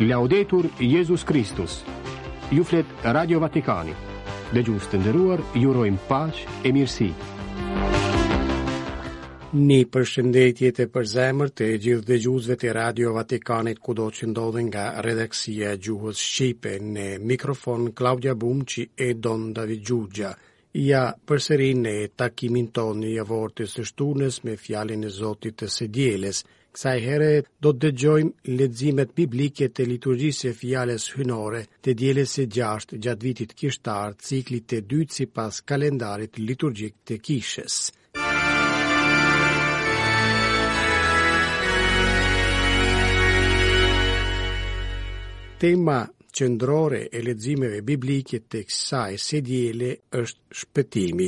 Laudetur Jezus Kristus Ju flet Radio Vatikani Dëgjues të nderuar, ju urojmë paqe e mirësi Një përshëndetje të përzemërt të gjithë dëgjuesve të Radio Vatikanit kudo që ndodhen nga redaksia e gjuhës shqipe në mikrofon Klaudia Bumçi e Don David Xhuxha. Ja përsëri në takimin tonë javor të së shtunës me fjalën e Zotit të së dielës. Kësaj here do të dëgjojmë leximet biblike të liturgjisë së fjalës hynore të dielës së gjashtë gjatë vitit kishtar, ciklit të dytë sipas kalendarit liturgjik të kishës. Tema qendrore e leximeve biblike të kësaj së diele është shpëtimi.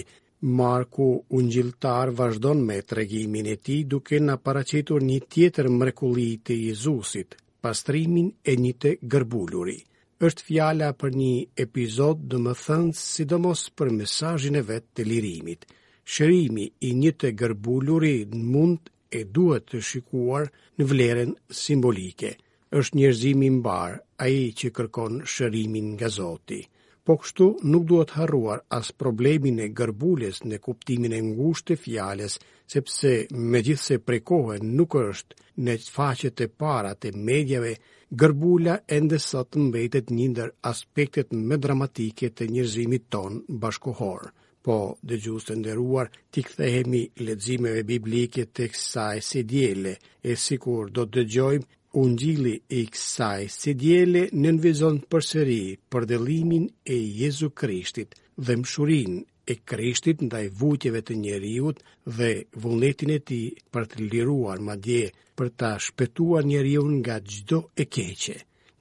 Marku ungjilltar vazhdon me tregimin e tij duke na paraqitur një tjetër mrekulli të Jezusit, pastrimin e një të gërbuluri. është fjala për një episod domethënës sidomos për mesazhin e vet të lirimit. Shërimi i një të gërbuluri mund e duhet të shikuar në vlerën simbolike. është njerëzimi mbarë, ai që kërkon shërimin nga zoti. Po kështu nuk duhet harruar as problemin e gërbulës në kuptimin e ngushtë të fjalës sepse megjithëse prej kohe nuk është në faqet e para të mediave, gërbula ende sot mbetet një ndër aspektet më dramatike të njerëzimit tonë bashkëkohor. Po, dëgjues të nderuar, t'i kthehemi leximeve biblike të kësaj së diele, e sikur do të dëgjojmë, ungjilli i kësaj së diele nënvizon përsëri përdëllimin e Jezu Krishtit dhe mëshirën e Krishtit ndaj vuajtjeve të njeriut dhe vullnetin e tij për të liruar madje për ta shpëtuar njeriun nga çdo e keqe.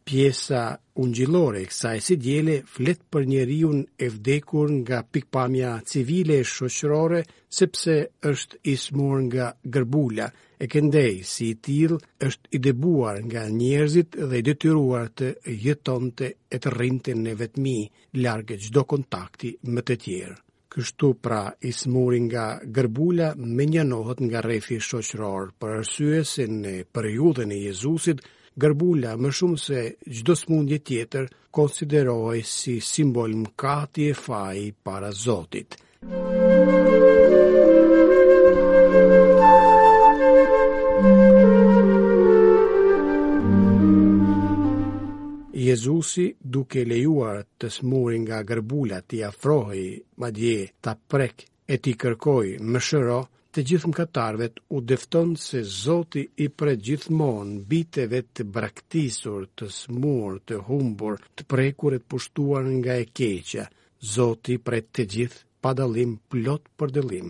Pjesa ungjillore e kësaj së diele flet për njeriun e vdekur nga pikëpamja civile e shoqërore sepse është i sëmurë nga gërbula e këndej si i tillë është i dëbuar nga njerëzit dhe i detyruar të jetonte e të rrinte në vetmi larg çdo kontakti me të tjerë. Kështu pra, i sëmuri nga gërbula mënjanohet nga rrethi shoqëror, për arsye se në periudhën e Jezusit, gërbula më shumë se çdo sëmundje tjetër, konsiderohej si simbol mëkati e faji para Zotit. Jezusi duke lejuar të smurin nga gërbula t'i afrohej, madje ta prekë e t'i kërkojë më shëro, të gjithë mëkatarëve u defton se Zoti i pret gjithmonë bijt e vet të braktisur, të smur, të humbur, të prekur e të pushtuar nga e keqja, Zoti pret të gjithë pa dallim plot përdëllim.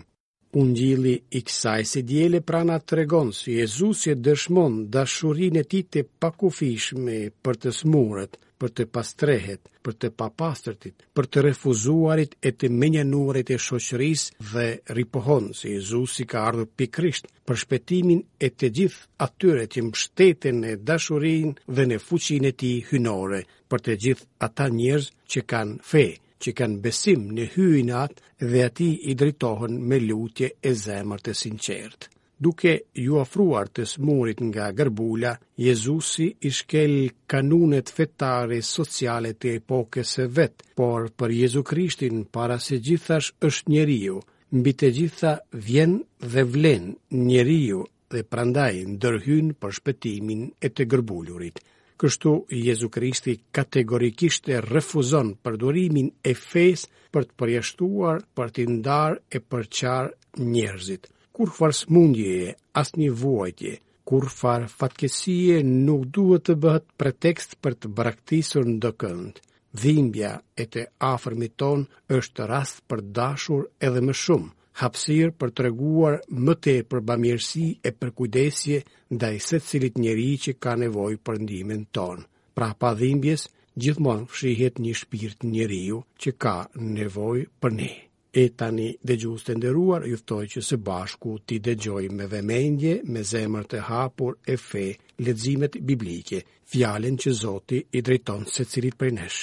Ungjilli i kësaj së diele pra na tregon se Jezusi e dëshmon dashurinë e tij të pakufishme për të smurët, për të pastrehet, për të papastërtit, për të refuzuarit e të menjanuarit e shoqërisë dhe ripohon se Jezusi ka ardhur pikrisht për shpëtimin e të gjithë atyre që mbështeten në dashurinë dhe në fuqinë e tij hyjnore, për të gjithë ata njerëz që kanë fe, që kanë besim në Hyjin Atë dhe atij i drejtohen me lutje e zemër të sinqertë. Duke iu afruar të smurit nga gërbula, Jezusi i shkel kanunet fetare sociale të epokës së vet, por për Jezu Krishtin para se gjithash është njeriu, mbi të gjitha vjen dhe vlen njeriu dhe prandaj ndërhyn për shpëtimin e të gërbulurit. Kështu, Jezu Krishti kategorikisht e refuzon përdorimin e fesë për të përjashtuar, për të ndarë e përçarë njerëzit. Kurrfarë smundjeje, asnjë vuajtje, kurrfarë fatkeqësie nuk duhet të bëhet pretekst për të braktisur ndokënd. Dhimbja e të afërmit tonë është rast për dashur edhe më shumë, hapësirë për treguar më tepër bamirësi e përkujdesje ndaj secilit njeri që ka nevojë për ndihmën tonë. Prapa dhimbjes, gjithmonë fshihet një shpirt njeriu që ka nevojë për ne. E tani dëgjues të nderuar, ju ftoj që së bashku t'i dëgjojmë me vëmendje, me zemër të hapur e fe, leximet biblike, fjalën që Zoti i drejton secilit prej nesh.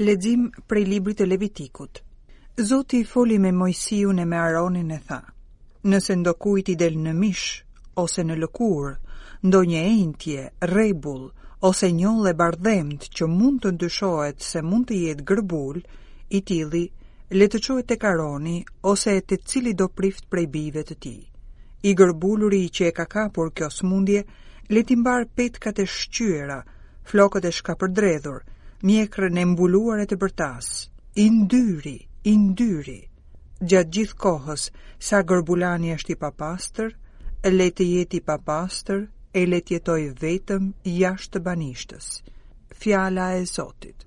Lexim prej librit të Levitikut. Zoti i foli me Moisiun e me Aronin e tha: Nëse ndokujt i del në mish ose në lëkurë ndonjë enjtje, rrebull ose njollë e bardhemtë që mund të dyshohet se mund të jetë gërbulë, i tilli le të çohet tek Aroni ose te cilido prift prej bijve të tij. I gërbuluri që e ka kapur kjo sëmundje le t'i mbarë petkat e shqyera, flokët e shkapërdredhur, mjekrën e mbuluar e të bërtasë. I ndyri, i ndyri! gjatë gjithë kohës sa gërbulani është i papastër, le të jetë i papastër e le të jetojë vetëm jashtë banishtës. Fjala e Zotit.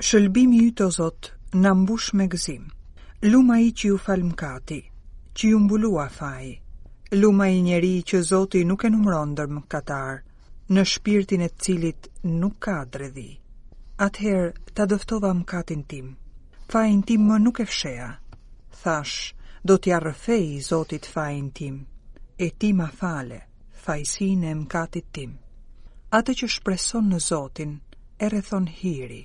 Shëlbimi yt o Zot na mbush me gëzim. Lum ai që iu fal mëkati, që iu mbulua faji. Lum ai njeri që Zoti nuk e numëron ndër mëkatarë, në shpirtin e të cilit nuk ka dredhi. Atëherë ta dëftova mëkatin tim. Fajin tim më nuk e fsheha. Thashë, do t'ia rrëfej Zotit fajin tim, e ti ma fale. fajësinë e mëkatit tim. Atë që shpreson në Zotin, e rrethon hiri.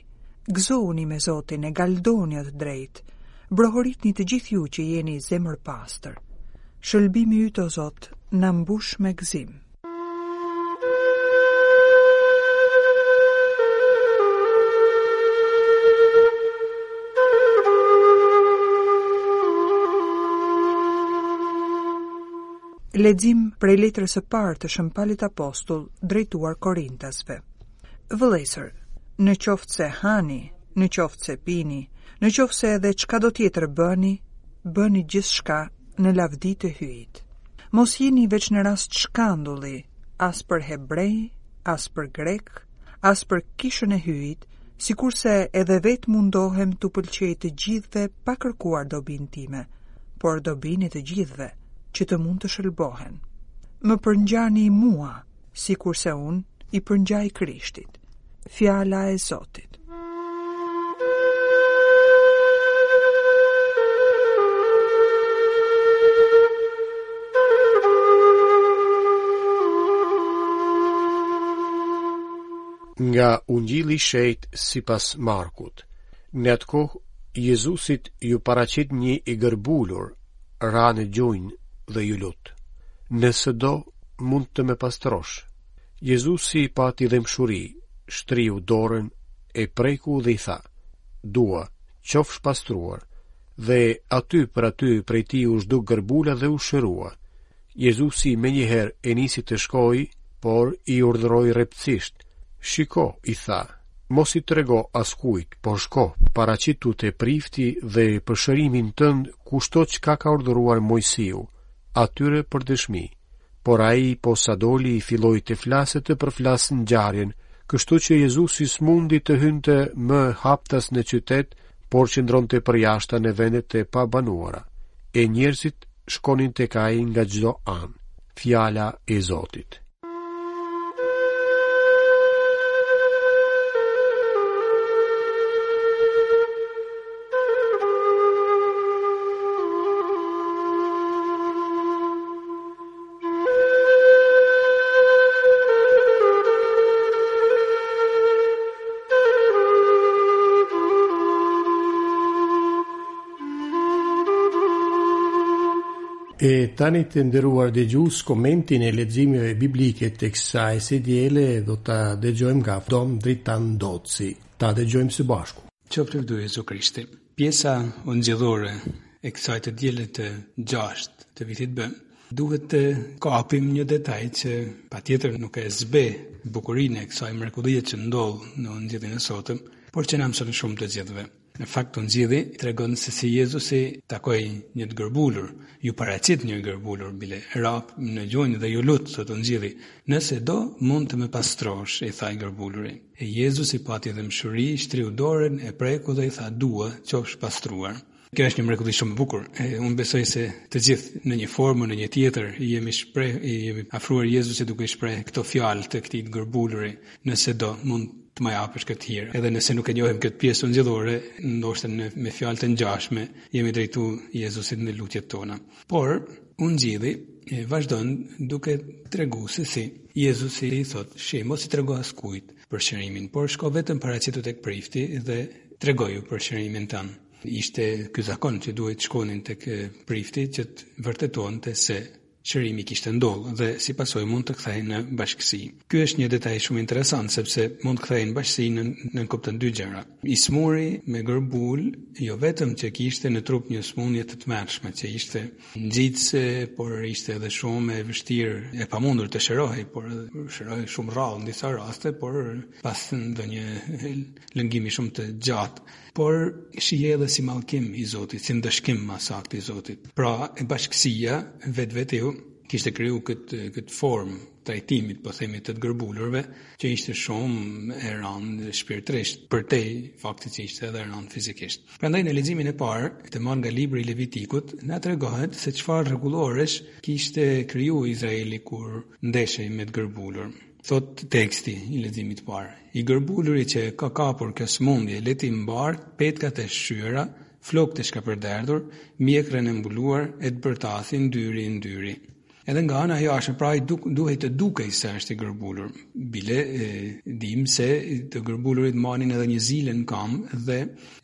Gëzohuni me Zotin e galdoni o të drejtë. Brohoritni të gjithë ju që jeni zemërpastër. Shëlbimi yt o Zot na mbush me gëzim. Lexim prej letrës së parë të Shën Palit Apostull drejtuar Korintasve. Vëllezër, në qoftë se hani, në qoftë se pini, në qoftë se edhe çkado tjetër bëni, bëni gjithçka në lavdi të hyjit. Mos jeni veç në rast shkandulli, as për hebrenj, as për grekë, as për kishën e hyjit, sikurse edhe vetë mundohem t'u pëlqej të gjithëve pa kërkuar dobinë time, por dobinë e të gjithëve, që të mund të shëlbohen. Më përngjani mua, sikurse unë i përngjaj Krishtit. Fjala e Zotit. Nga ungjilli shenjt sipas Markut, në atë kohë Jezusit iu paraqit një i gërbulur, ra në gjunjë dhe iu lut. Nëse do, mund të më pastrosh, Jezusi pati dhembshuri, shtriu dorën, e preku dhe i tha, Dua, qofsh pastruar, dhe aty për aty prej tij u zhduk gërbula dhe u shërua. Jezusi menjëherë e nisi të shkojë, por i urdhëroi rreptësisht, Shiko, i tha, mos i trego askujt, por shko, paraqitu te prifti dhe për shërimin tënd kushto çka ka urdhëruar Moisiu, atyre për dëshmi. Por ai posa doli filloi të flasë e të përflasë ngjarjen, kështu që Jezusi s'mundi të hynte më haptas në qytet, por qëndronte përjashta në vendet e pabanuara. E njerëzit shkonin tek ai nga çdo anë. Fjala e Zotit. E tani të nderuar dëgjues komentin e leximeve biblike të kësaj së diele do ta dëgjojmë nga Dom Dritan Ndoci. Ta dëgjojmë së bashku. Qoftë lëvdu Jezu Krishti. Pjesa ungjillore e kësaj të diele të 6 të vitit B duhet të kapim një detaj që patjetër nuk e zbeh bukurinë e kësaj mrekullie që ndodh në Ungjillin e sotëm, por që na mëson shumë të gjithëve. Në fakt Ungjilli tregon se si Jezusi takoi një të gërbulur, iu paraqit një i gërbulur, bile ra në gjunjë dhe iu lut, thotë Ungjilli, nëse do, mund të më pastrosh, i tha i gërbuluri. E Jezusi pati dhembshuri, shtriu dorën, e preku dhe i tha, Dua, qofsh i pastruar. Kjo është një mrekulli shumë e bukur. E, unë besoj se të gjithë në një formë o në një tjetër, i jemi shpreh, i jemi afruar Jezusit duke i shpreh këto fjalë të këtij të gërbuluri, nëse do, mund të ma japësh këtë hir. Edhe nëse nuk e njohim këtë pjesë ungjillore, ndoshta në, me fjalë të ngjashme jemi drejtu Jezusit në lutjet tona. Por, Ungjilli vazhdon duke treguar se si Jezusi i thotë, Shih, mos i trego askujt për shërimin, por shko vetëm paraqitu tek prifti dhe tregoju për shërimin tënd. Ishte ky zakon që duhej të shkonin tek prifti që të vërtetonte se shërimi kishte ndodhur dhe si pasojë mund të kthehej në bashkësi. Ky është një detaj shumë interesant sepse mund të kthehej në bashkësi nënkupton dy gjëra. I sëmuri me gërbulë jo vetëm që kishte në trup një sëmundje të tmerrshme që ishte ngjitëse, por ishte edhe shumë e vështirë e pamundur të shërohej, por shërohej shumë rrallë në disa raste, por pas ndonjë lëngimi shumë të gjatë. Por shihej edhe si mallkim i Zotit, si ndëshkim më saktë i Zotit. Pra, bashkësia vetvetiu kishte kriju këtë këtë formë trajtimit, po themi të të gërbulurve, që ishte shumë e rëndë shpirtërisht, përtej faktit që ishte edhe e rëndë fizikisht. Prandaj në leximin e parë, të marrë nga libri i Levitikut, na tregohet se çfarë rregulloresh kishte kriju Izraeli kur ndeshej me të gërbulur. Thotë teksti i leximit të parë, i gërbuluri që ka kapur kjo smundje, le t'i mbartë petkat e shqyera, flokët e shkapërderdhur, mjekrën e mbuluar e të bërtasë i ndyri, i ndyri. Edhe nga ana e jashtme, pra ai duk, duhej të dukej se është i gërbulur. Bile e, dim se të gërbulurit manin edhe një zile në kam dhe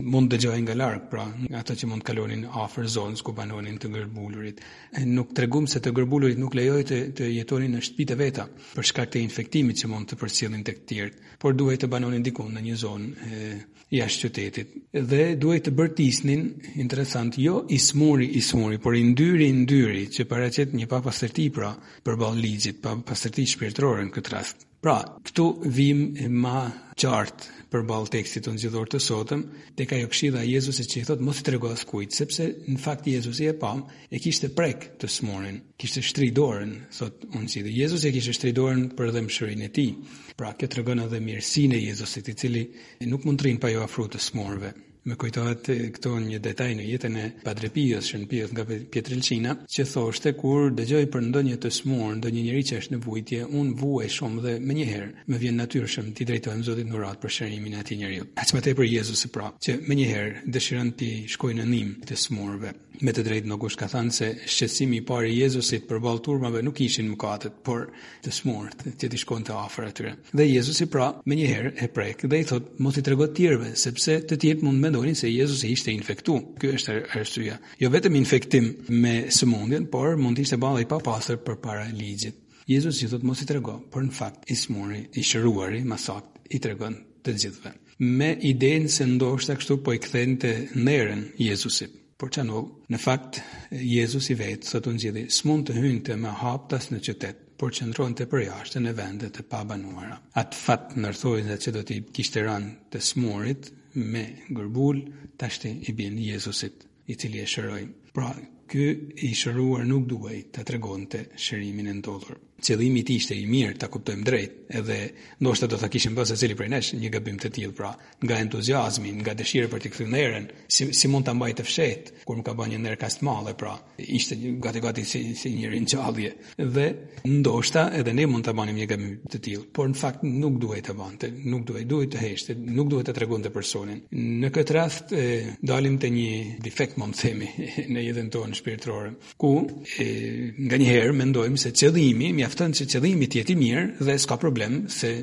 mund të dëgjohen nga larg, pra ato që mund të kalonin afër zonës ku banonin të gërbulurit. E, nuk tregum se të gërbulurit nuk lejohej të, të jetonin në shtëpitë e veta për shkak të infektimit që mund të përcjellin tek të tjerët, por duhej të banonin diku në një zonë e, jashtë qytetit. Dhe duhej të bërtisnin, interesant, jo i smuri i smuri, por i ndyri i ndyri, që paraqet një papastërti pra, përballë ligjit, papastërti shpirtërore në këtë rast. Pra, këtu vijmë ma qartë përballë tekstit tonë ungjillor të sotëm, te kjo këshilla e Jezusit që i thotë mos i trego askujt, sepse në fakt Jezusi e pam e kishte prek të smurin, kishte shtri dorën, thotë ungjilli Jezusi e kishte shtri dorën për dhemshurinë e tij. Pra, kjo tregon edhe mirësinë e Jezusit, i cili Nuk mund të rrinë pa ju afru të smurëve. Më kujtohet këtu një detaj në jetën e Padre Pios, Shën Pios nga Pietrelcina, që thoshte kur dëgjoj për ndonjë të smur, ndonjë njeri që është në vujtje, un vuaj shumë dhe menjëherë më vjen natyrshëm t'i drejtohem Zotit në uratë për shërimin e atij njeriu. Aq më tepër Jezusi pra, që menjëherë dëshiron t'i shkojë në nimë të smurëve. Me të drejtë ndokush ka thënë se shqetësimi i parë i Jezusit përballë turmave nuk ishin mëkatet, por të smurët që t'i shkonte afër atyre. Dhe Jezusi pra menjëherë e prek dhe i thot mos i trego të tjerëve, sepse të tjerët mund të mendonin se Jezusi ishte infektu. Kjo është arsyeja. Jo vetëm infektim me sëmundjen, por mund të ishte ba edhe i papastër përpara ligjit. Jezusi i thot mos i trego, por në fakt i smuri, i shëruari, më saktë, i tregon të gjithëve. me idenë se ndoshta kështu po i kthente nderën Jezusit. Por ça ndodh, në fakt, Jezusi vetë, thot ungjilli, s'mund të hynte më haptas në qytet, por qëndronte përjashta në vende të pabanuara. Atë fat nër thojza që do t'i kishte ra të smurit me gërbul, tashti i bjen Jezusit. i cili e shëroi. Pra, ky i shëruar nuk duhej ta tregonte shërimin e ndodhur. Qëllimi i tij ishte i mirë, ta kuptojmë drejt, edhe ndoshta do ta kishim bërë secili prej nesh një gabim të tillë, pra, nga entuziazmi, nga dëshira për t'i kthy nerën, si si mund ta mbaj të fshehtë, kur më ka ba një ner kaq të madhe, pra, ishte gati gati si si një ringjallje. Dhe ndoshta edhe ne mund ta banim një gabim të tillë, por në fakt nuk duhej ta bante, nuk duhej, duhej të heshte, nuk duhej ta tregonte personin. Në këtë rast e, dalim te një defekt, mund themi, në jetën tonë shpirtërore, ku e, nganjëherë mendojmë se qëllimi, mjafton që qëllimi të jetë i mirë dhe s'ka problem se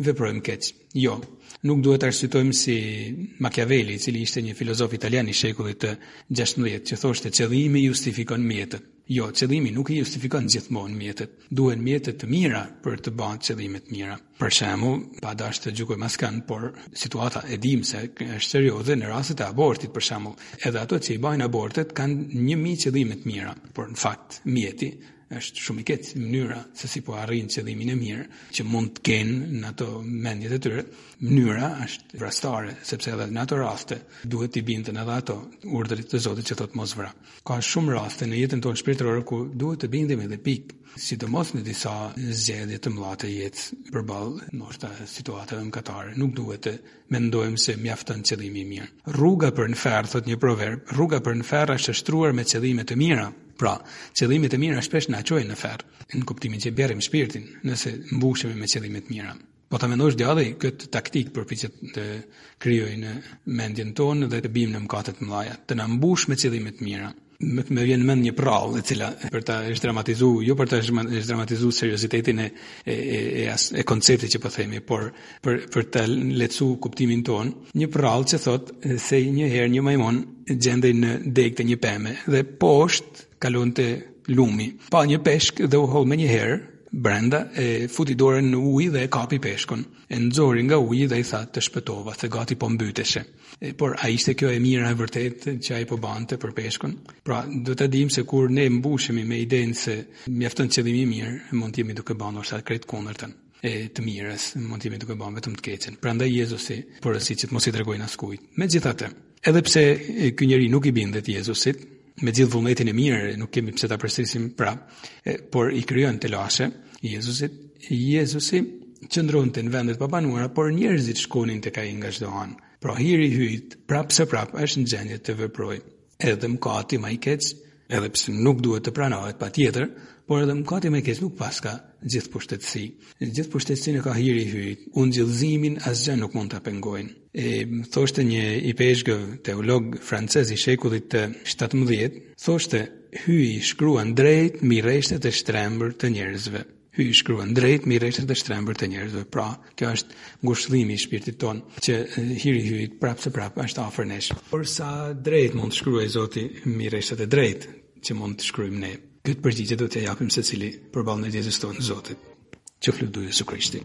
veprojmë keq. Jo, nuk duhet të arsytojmë si Machiavelli, i cili ishte një filozof italian i shekullit të 16, që thoshte qëllimi justifikon mjetet. Jo, qëllimi nuk i justifikon gjithmonë mjetet. Duhen mjete të mira për të ba qëllime të mira. Për shembull, pa dashtë të gjykojmë askënd, por situata e dimë se është serioze në rastet e abortit, për shembull. Edhe ato që i bajnë abortet kanë një mijë qëllime të mira, por në fakt mjeti është shumë i keq mënyra se si po arrin qëllimin e mirë që mund të kenë në ato mendjet e tyre. Mënyra është vrastare, sepse edhe në ato raste duhet t'i binden edhe ato urdhrit të Zotit që thotë mos vra. Ka shumë raste në jetën tonë shpirtërore ku duhet të bindemi edhe pikë, sidomos në disa zgjedhje të mëdha të jetës përballë ndoshta situatave mëkatare. Nuk duhet të mendojmë se mjafton qëllimi i mirë. Rruga për në ferr, thotë një proverb, rruga për në ferr është e shtruar me qëllime të mira. Pra, qëllimet e mira shpesh na çojnë në ferr, në kuptimin që bjerrim shpirtin nëse mbushemi me qëllime të mira. Po ta mendosh djalli, këtë taktikë përpiqet të krijojë në mendjen tonë dhe të bimë në mëkate të mëdha, të na mbush me qëllime të mira. Më më vjen n'mend një prrallë e cila për ta shdramatizuar, jo për ta shdramatizuar seriozitetin e e e as e konceptit që po themi, por për për të lehtësu kuptimin tonë, një prrallë që thotë se një herë një majmun gjendej në degë të një peme dhe poshtë Kalonte lumi, pa një peshk dhe u hodh menjëherë brenda, e futi dorën në ujë dhe e kapi peshkun. E nxori nga uji dhe i tha, të shpëtova, se gati po mbyteshe. E, por a ishte kjo e mira e vërtetë që ai po bante për peshkun? Pra, duhet ta dimë se kur ne mbushemi me idenë se mjafton qëllimi i mirë, mund të jemi duke ban ose krejt kundërtën e të mirës, mund të jemi duke ban vetëm të keqen. Prandaj Jezusi porosit që të mos i tregojnë askujt. Megjithatë, Edhe pse ky njeri nuk i bindet Jezusit, me gjithë vullnetin e mirë, nuk kemi pse ta përsërisim prapë, por i krijon telashe Jezusit. Jezusi qëndronte në vende të pabanuara, por njerëzit shkonin tek ai nga çdo anë. Pra hiri i Hyjit, prapë se prapë është në gjendje të veprojë. Edhe mkati ma i keq Edhe pse nuk duhet të pranohet patjetër, por edhe mëkati më i keq nuk paska gjithëpushtetësi. Gjithëpushtetësinë e ka hiri i Hyjit. Ungjillëzimin asgjë nuk mund ta pengojë. E thoshte një ipeshkëv teolog francez i shekullit të 17, thoshte Hyji shkruan drejt mbi rreshtat e shtrembër të njerëzve. Hyji shkruan drejt mi rreshtat e shtrembër të njerëzve. Pra, kjo është ngushëllimi i shpirtit tonë, që hiri i Hyjit prapë se prapë është afër nesh. Por sa drejt mund të shkruajë Zoti mi rreshtat e drejtë që mund të shkruajmë ne. Këtë përgjigje do t'ia japim secili përballë ndërgjegjes tonë Zotit. Qoftë lëvduar Jezu Krishti.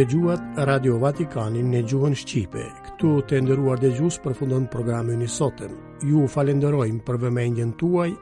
dëgjuat Radio Vatikanin në gjuhën Shqipe. Këtu të nderuar dëgjues përfundon programi ynë i sotëm. Ju falenderojmë për vëmendjen tuaj